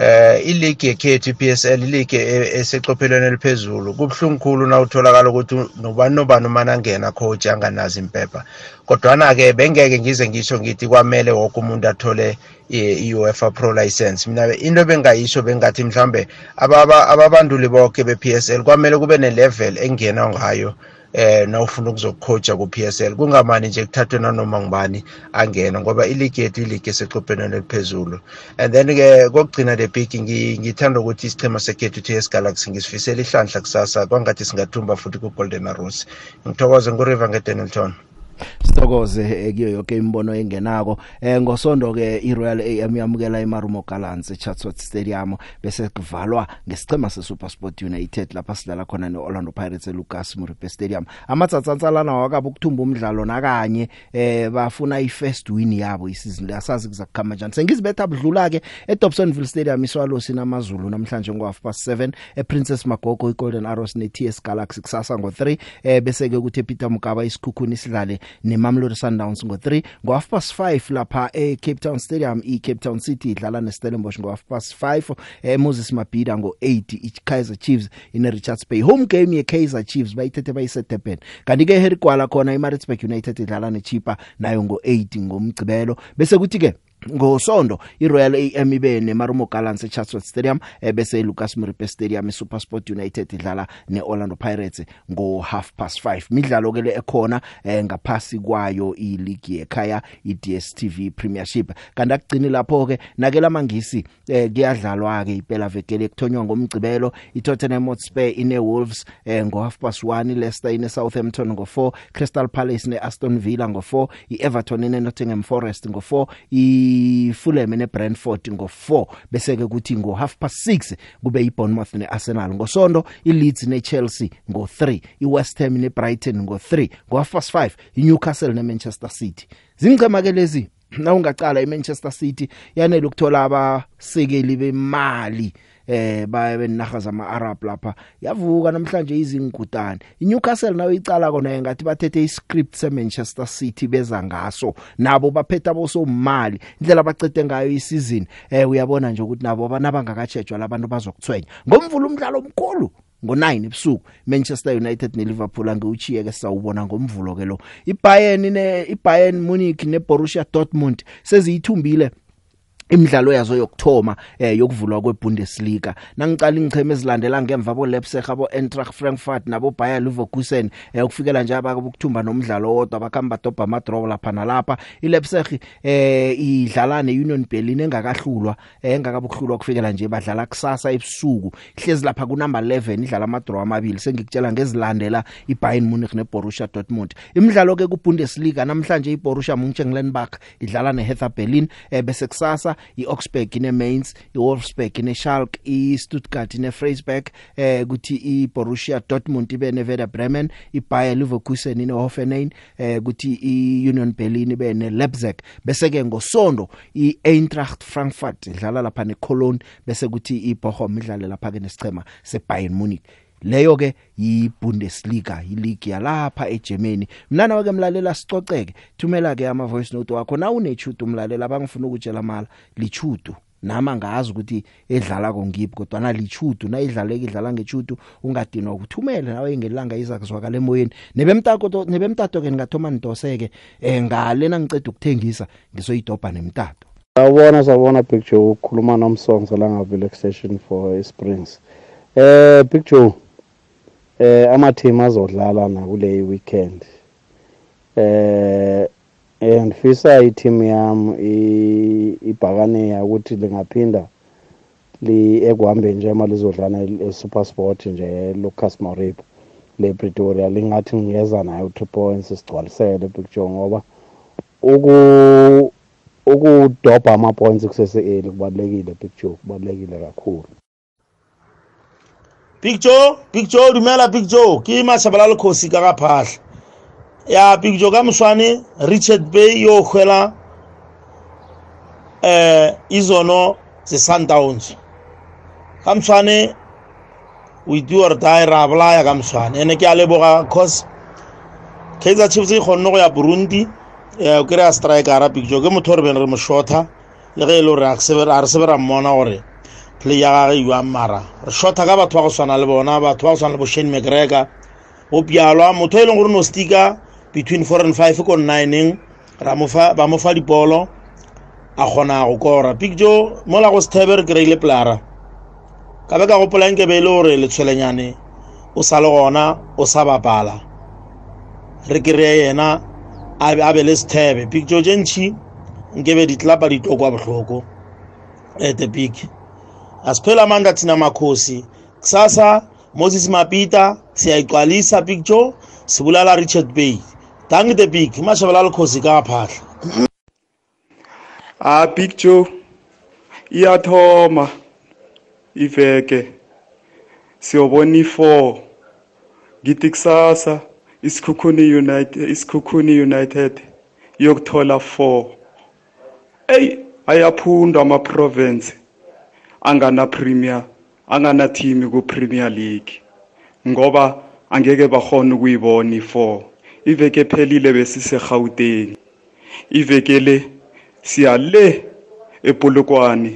eh iligi yekhethu i-PSL iligi e-, eseqophelweni eliphezulu kubuhlungu khulu na utholakala ukuthi nobani nobani umanangena coach anganazi impepha kodwana-ke bengeke ngize ngisho ngithi kwamele woke umuntu athole i-uefa pro license mina into bengayisho bengathi mhlawumbe ababanduli bonke be-p s l kwamele kube ne-level engena ngayo eh nawufuna ukuzokhoja ku-PSL kungamani nje kuthathwe nanoma ngubani angena ngoba iligi yethu iligi esexhophenweni eliphezulu and then ke kokugcina the big ngithanda ukuthi isichema sekhethu TS Galaxy ngisifisela ihlandla kusasa kwangathi singathumba futhi ku-Golden Arrows ngithokoze nguriver ngeDenilton
sithokoze eh, kiyo yonke imbono engenako eh ngosondo ke iRoyal AM yamukela eMarumo Gallants eChatsworth Stadium bese kuvalwa ngesicema seSuper Sport United lapha silala khona neOrlando Pirates eLucas Moripe Stadium amatsatsansalana wakabe ukuthumba umdlalo nakanye eh bafuna ifirst win yabo isizini asazi kuzakukhama kanjani sengizibetha budlula ke eDobsonville Stadium iswalosi namazulu namhlanje ngo half past 7 ePrincess Magogo iGolden Arrows neTS Galaxy kusasa ngo 3 eh bese ke ukuthi ePeter Mugaba isikhukhuni sidlale neMamelodi Sundowns ngo3 ngo-half past 5 lapha eCape Town Stadium iCape Town City idlala neStellenbosch ngo-half past 5 eh Moses Mabhida ngo8 iKaizer Chiefs ine Richards Bay home game yeKaizer Chiefs bayithethe bayise Durban kanti ke Harry Gwala khona iMaritzburg United idlala neChipa nayo ngo8 ngomgcibelo bese kuthi ke ngosonto iRoyal AM ibe neMarumo Gallants eChartwell Stadium ebese eh, iLucas Moripe Stadium iSuperSport United idlala neOrlando Pirates ngo half past 5 midlalo ke le ekhona eh, ngaphasi kwayo iLeague yekhaya iDStv Premiership kanti akugcini lapho ke nake lamangisi eh, kuyadlalwa ke iphela vekele kuthonywa ngomgcibelo iTottenham Hotspur ineWolves eh, ngo half past 1 Leicester ineSouthampton ngo 4 Crystal Palace neAston Villa ngo 4 iEverton ineNottingham Forest ngo 4 i iFulham neBrentford ngo4 bese ke kuthi ngo half past 6 kube iBournemouth neArsenal ngosonto iLeeds neChelsea ngo3 iWest Ham neBrighton ngo3 ngo half past 5 iNewcastle neManchester City zingcema ke lezi na ungacala iManchester City yanele ukuthola abasekeli bemali eh baye benaga zama Arab lapha yavuka namhlanje izingudane iNewcastle nayo icala kona ngathi bathethe iscript seManchester City beza ngaso nabo baphetha bosomali indlela abacede ngayo isizini eh uyabona nje ukuthi nabo abanabangakajejwa labantu bazokuthwenya ngomvulo umdlalo omkhulu ngo9 ebusuku Manchester United neLiverpool angeuchiyeke sawubona ngomvulo ke lo iBayern ne iBayern Munich neBorussia Dortmund seziyithumbile imidlalo yazo yokthoma eh yokuvulwa kweBundesliga nangicala ingcheme ezilandela ngemva bo Leipzig abo Eintracht Frankfurt nabo Bayer Leverkusen eh ukufikela nje abakuthumba nomdlalo wodwa bakhamba dobha ama draw lapha nalapha iLeipzig eh idlala neUnion Berlin engakahlulwa eh, engakabukuhlulwa kufikela nje badlala kusasa ebusuku hlezi lapha ku number 11 idlala ama draw amabili sengikutshela ngezilandela iBayern Munich neBorussia Dortmund imidlalo ke kuBundesliga namhlanje iBorussia Mönchengladbach idlala neHertha Berlin eh bese kusasa iOxburg ineMainz iWolfsburg ineSchalke iStuttgart ineFreiburg eh kuthi iBorussia Dortmund ibe neVerder Bremen iBayer Leverkusen ineHoffenheim eh kuthi iUnion Berlin ibe neLeipzig bese ke ngosonto iEintracht Frankfurt idlala lapha neCologne bese kuthi iBochum idlale lapha ke nesichema seBayern Munich leyo ke yiBundesliga ileague yalapha eGermany mina nawe ke mlalela sicoceke thumela ke ama voice note wakho na unechudo umlalela abangifuna ukutshela mala lichudo nama ngazi ukuthi edlala kongipi kodwa na lichudo na idlaleke idlala ngechudo ungadinwa ukuthumela nawe ngelanga izakuzwakala emoyeni nebemtato nebemtato ke ningathoma nidoseke eh ngale nangiceda ukuthengisa ngisoyidobha nemtato
Sawubona sawubona Big Joe ukhuluma nomsongs la ngavile extension for Springs. Eh Big Joe eh amathema azodlala na kule weekend eh andifisa i-team yam ibhakane ukuthi lingaphinda li ekuhambeni nje uma lizodlala e-super sport nje lucas maribo lepretoria lingathi ngiyeza nayo two points sigcwalisele picture ngoba ukudobha ama-points kusese-eli eh, kubalulekile picture kubalulekile kakhulu
picture picture dumela picture ke mashabala lekgosi ka ga phahla ya picture ka moswane richard bay yo hwela eh izono ze-sundowns ka moswane we do or die ra bolaya ka moswane ene ke a leboga cause kaizer chiefs e kgonne go ya burundi eh, o kry-a strikera picture ke motho o re beng re mo shorter le ge e le gore a re sebe ra mmona gore le yagage yo e a mara re shota ka batho ba go tshwana le bona batho ba go tshwana le bo shane mcgregor bo bjalwa motho e leng gore no stika between four and five ko nineng ba mo fa dipolo a kgona go kora pikjo mola go sethebe re kry-ile polara ka be ka gopolang ke be e le gore letshwelenyane o sa le gona o sa bapala re kry-e yena a be le sethebe pikjo tše ntšhi nkebe ditlapa di tlo kwa bohloko ete pike asiphela amandla thina makhosi kusasa moses mapita siyayigcwalisa picture sibulala richard bay dang the
big
mashabalala khosi kaphahla
ah picture iyathoma iveke siyobona i4 ngithi kusasa isikhukhuni united isikhukhuni united yokuthola 4 ey ayaphundwa ama province angana Premier angana team ku Premier League ngoba angeke bahone ukuyibona i4 iveke phelile besise Gauteng ivekele siyale ePolokwane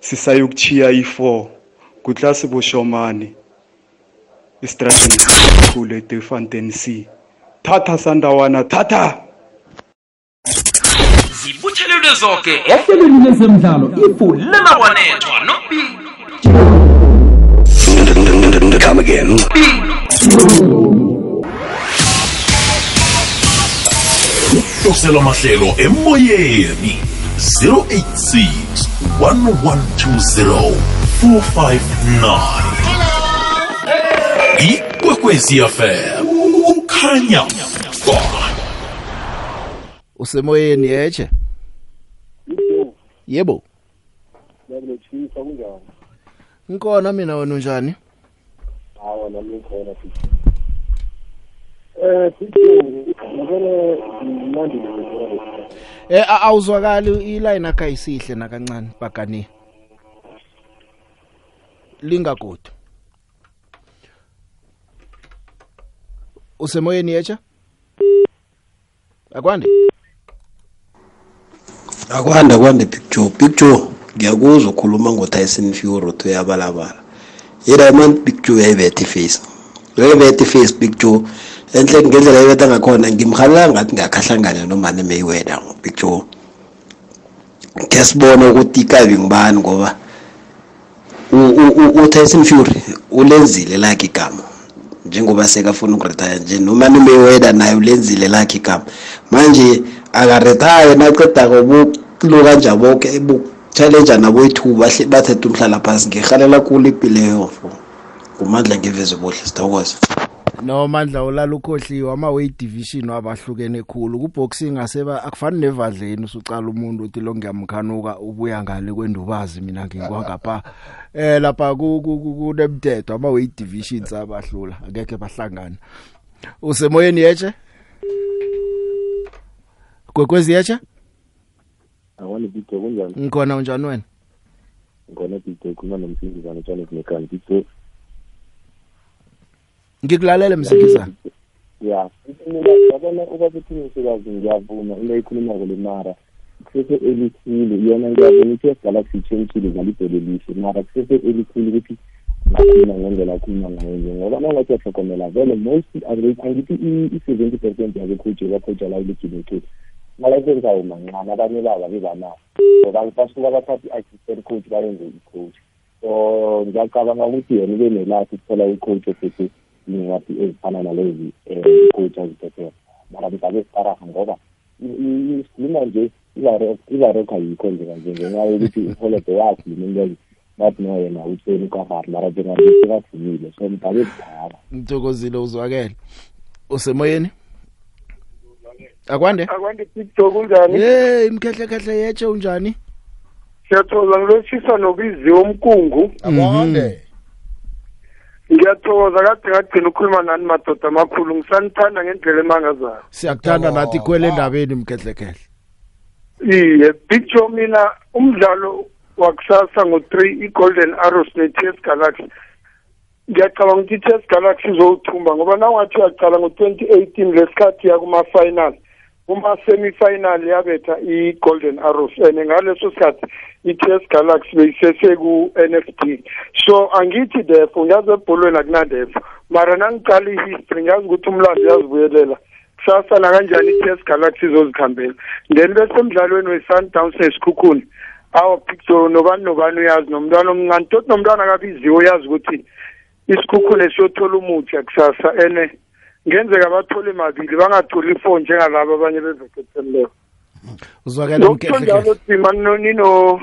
sisayokuchiya i4 kuklasi boshomani istrategy kule Tefontein C thatha sandawana thatha into zonke ehlelweni lezemidlalo ifu lemawanethwa nobi come again
Ukusela mahlelo emoyeni 086 1120 459 ikwekwezi FM ukhanya usemoyeni yeche yebo yebo chisa kunjani Nkona mina wena unjani Hawa nami ngikhona futhi Eh futhi ngibona manje Eh awuzwakali iline akha isihle nakancane bagani Lingagodo Usemoyeni yacha Akwande akwanda kwande picture picture ngiyakuzwa ukhuluma ngotyson fury uthi uyabalabala i-diamond picture uyayibetha iface uyayibetha iface picture enhle ngendlela ayibetha ngakhona ngimhalela ngathi ngakhahlangana nomani mayweather picture ngesibona ukuthi ikabi ngibani ngoba utyson fury ulenzile lakhe igama njengoba sekafuna ukuretire nje nomani mayweather naye ulenzile lakhe igama manje akarethaye nacedako buluka nja boke buchallenge naboyithu bahle bathethe umhlala phasi ngihalela kulo ipileyo ngumandla ngiveze bohle sithokoza no mandla ulala ukhohliwe ama-weight division wabahlukene khulu kuboxing aseba akufani nevadleni usucala umuntu uthi lo ngiyamkhanuka ubuya ngale kwendubazi mina nginkwangapha eh lapha kunemthetho ama-weight divisions abahlula angekhe bahlangana usemoyeni yetshe Gqwekwezi yacha?
Awani bidwe kunjani?
Ngikhona unjani wena?
Ngikhona bidwe ukhuluma nomsindizana uThando Mekani bidwe.
Ngikulalela msindizana.
Ya, mina yabona ubabethi ngisikazi ngiyavuma into ayikhuluma kule mara kusese elikhulu yona ngiyabona ukuthi galaxy changile ngalibhele lihle mara kusese elikhulu ukuthi akhuluma ngendlela akhuluma ngayo nje ngoba nangathi uyahlokomela vele most angithi i-seventy percent yabecoach bakhoja la iligi lekhethu malakwenza mancane abanye baba bebanawo so basuka bathathe i-assistant coach bayenze i-coach so ngiyacabanga ukuthi yena ube nelakho ukuthola i-coach ophethe iy'ncwadi ezifana nalezi um i-coach aziphetheyo mara mzabe sitaraha ngoba sikhuluma nje ivarokha yikho nje kanje ngenxa yokuthi iholede yakhuluma into bathi no yena utseni kwabari mara njengabe sekavumile so mdabe sitara
ngithokozile uzwakele usemoyeni akwande
akwande tiktok unjani
hey imkhehle khehle yetshe unjani
siyathokoza ngilotshisa nobiziwe umkungu
akwande mhm.
ngiyathokoza kade ngagcina ukhuluma nani madoda amakhulu ngisanithanda ngendlela emangazayo
siyakuthanda oh, nathi khwele endabeni mkhehlekhehle
iye picture mina umdlalo wakusasa ngo-three i-golden arrows ne-ts galaxy ngiyacabanga ukuthi i-ts galaxy izowuthumba ngoba nangathi uyacala ngo-twenty eighteen lesikhathi yakuma-final kuma semi-final yabetha i-golden arrows and ngaleso sikhathi i-ts galaxy beyiseseku-nft so angithi defo ngiyazi ebholweni akunadefo mara nangiqala i-history ngiyazi ukuthi umlando uyazibuyelela kusasa nakanjani i-ts galaxy izozikhambela then bese emdlalweni we-sundowns nesikhukhuni awa picture nobani nobani uyazi nomntwana omncane toti nomntwana kabiziwe uyazi ukuthi isikhukhune siyothola umutsha kusasa ene ngenzeka bathole mabili bangatholi four njengalabo abanye bezokhetheleyo
uzwakela kunjalo
thima nino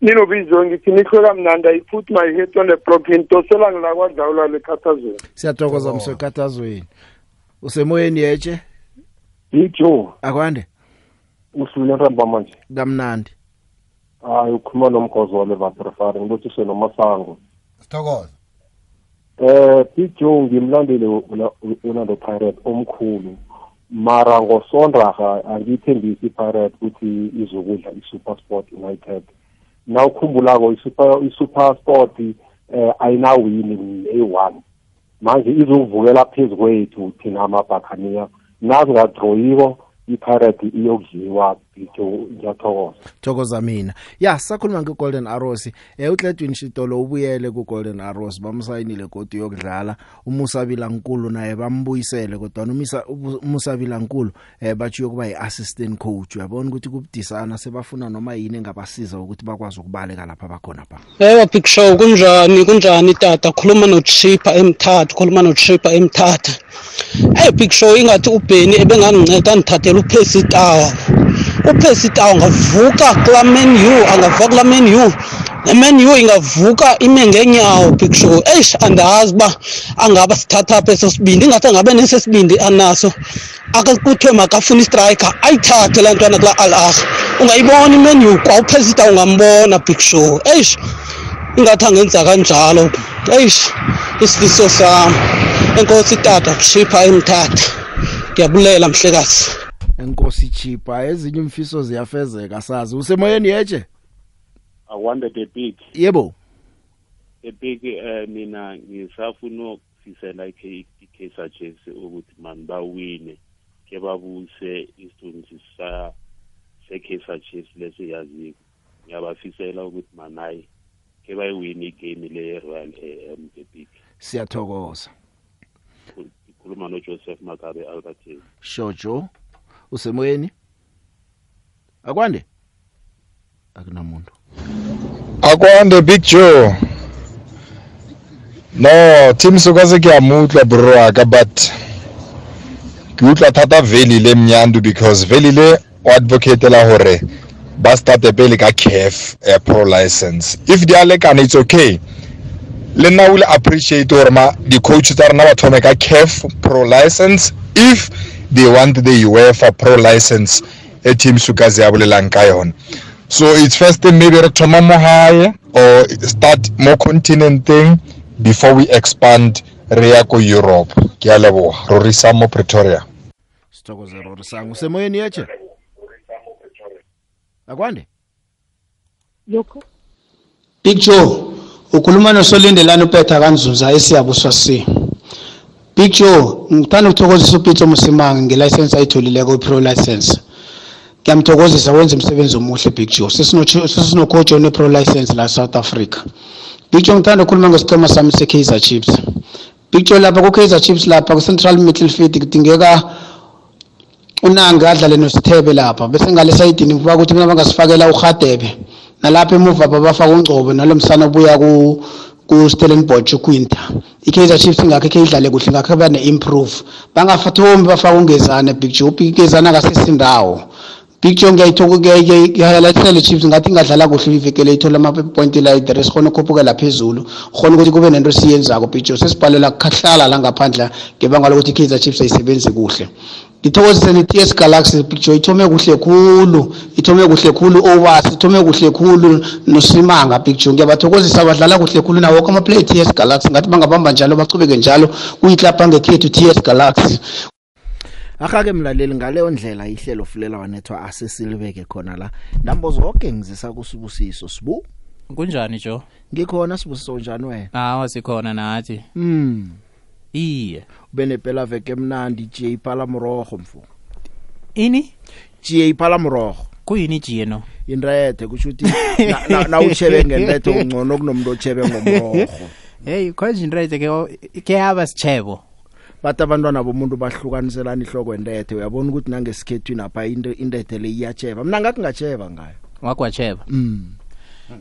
ninobizo ngithi nihlola mnandi i put my head on the block intosela ngila kwadlawula lekhathazweni
siyathokoza oh. msekhathazweni usemoyeni yetshe
yijo
akwande
uhlule ramba manje
kamnandi
hayi ukhuluma nomgozo wale vaprefari ngibothiswe nomasango
sithokoza
eh iJoe ngimlandeli Orlando Pirates omkhulu mara ngosondraha angiyithembisi i-pirate ukuthi izokudla i-supersport united nawukhumbulako i-supersport um eh, ayinawini eyi-one manje izokuvukela phezu kwethu thina amabhakhaniya nazingagcoyiko i-pirate iyokudliwa ngiyathokoza
thokoza mina ya sakhuluma ngegolden arrows eh uHledwin Shitolo ubuyele kuGolden Arrows bamsayinile godi yokudlala uMusabila Nkulu naye bambuyisele kodwa umisa uMusabila Nkulu eh bathi yokuba yiassistant coach uyabona ukuthi kubudisana sebafuna noma yini engabasiza ukuthi bakwazi ukubaleka lapha bakhona pha Yebo Big Show kunjani kunjani tata khuluma noChipa eMthatha khuluma noChipa eMthatha Hey Big Show ingathi uBheni ebenganginceda ngithathela uPhesi Tower upesitar angavuka kulaa menu angavuka kulaa menu nemenu ingavuka ime ngeenyawo picture eish andazi uba angaba sithatha apha eso sibindi ingathi angabe neso sibindi anaso akuthiwe makafuna istrayikha ayithathe laa ntwana kulaa al arha ungayibona imenu kwa upesita ungambona picture eish ingathi angenza kanjalo eish isifiso sam enkosi tata kushipha emthatha ndiyabulela mhlekazi enkosi chipa ezinye imfiso ziyafezeka sazi usemoyeni yeje
akwande the big
yebo
the big eh mina ngisafuna ukufisela ikhe iKaizer Chiefs ukuthi man bawine ke babuse isithunzi sa seKaizer Chiefs lesiyaziyo ngiyabafisela ukuthi manayi ke bayiwini igame le Royal AM eh, um, the big
siyathokoza
khuluma no Joseph Makabe Albertine
shojo sure, usemoyeni akwande akunamuntu akwande big joe no team so ka se ke a mutlwa borwaka but ke utlwa thata veli le mnyandu because veli le o advocatela gore ba starte pele ka caf uh, pro license if di a lekana it's okay le nna o le appreciate gore ma di-coach tsa rena ba thome ka caf pro license if they want the uefa pro license e team suka ze a bolelang ka yona so it's first maybe re thoma mo gae or start mo continenteng before we expand re ya ko europe ke a leboga rorisang mo pretoria sithokoze rorisang usemoyeni yetshe akwande yokho big joe ukhuluma nosolindelana upetha kanzunza esiyabuswasini Big Joe ngithanda ukuthokozisa uPete Musimanga ngelicense ayitholile ku pro license ngiyamthokozisa wenza umsebenzi omuhle Big Joe sesino coach one pro license la South Africa Big Joe ngithanda ukukhuluma ngesicema sami seKaizer Chiefs Big Joe lapha ku Kaizer Chiefs lapha ku Central Midfield kudingeka unanga adlale nosithebe lapha bese ngale sayidini kuba ukuthi mina bangasifakela uHadebe nalapha emuva babafaka ungcobo nalomsana obuya ku ku-stellenbosch ukwinta i-kaizer chiefs ingakho ikhe idlale kuhle ngakho bane-improve bangafathombi bafake ungezane big job igezane akasesindawo big john ngiyayithoka ngiyayithela chiefs ngathi ingadlala kuhle ivikele ithola ama-point lider sikhona ukukhuphukela phezulu khona ukuthi kube nento esiyenzako big john sesibhalela kuhlala la ngaphandla ngebanga lokuthi i-kaizer chiefs ayisebenzi kuhle ngithokozise ne-ts galaxy picture ithome kuhle khulu ithome kuhle khulu owas ithome kuhle khulu nosimanga picture ngiyabathokozisa badlala kuhle khulu nawo woke amaplay e-ts galaxy ngathi bangabamba njalo bachubeke njalo kuyitlapa ngekhethu ts galaxy akake mlaleli ngaleyo ndlela ihlelo fulela wanethwa asesilibeke khona la ndambo zonke ngizisa kusibusiso sibu kunjani jo ngikhona sibusiso njani wena hawa sikhona nathi mm iye ubenepela veke emnandi nje iphala morogo mfu ini nje iphala morogo kuyini nje no inrethe kusho ukuthi na, na uchebe ngentethe ungcono kunomuntu ochebe ngomrogo hey khona inrethe ke ke aba sichebo bathi abantwana bomuntu bahlukaniselana ihloko entethe uyabona ukuthi nangesikhethwini apha into intethe le iyatsheva mina ngathi ngatsheva ngayo wakwatsheva mm.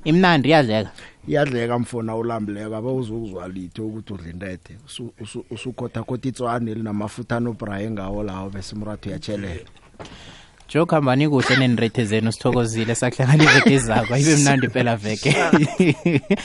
imnandi iyadleka iyadleka mfona ulambileko abe uzokuzwa litho ukuthi udla intethe usukhothakhotha itswane elinamafutha nobraye ngawo lawo bese umrathu uyatshelela jo khambani kuhle nenrethe zenu sithokozile sahlangana iveke zakho ibe mnandi impela veke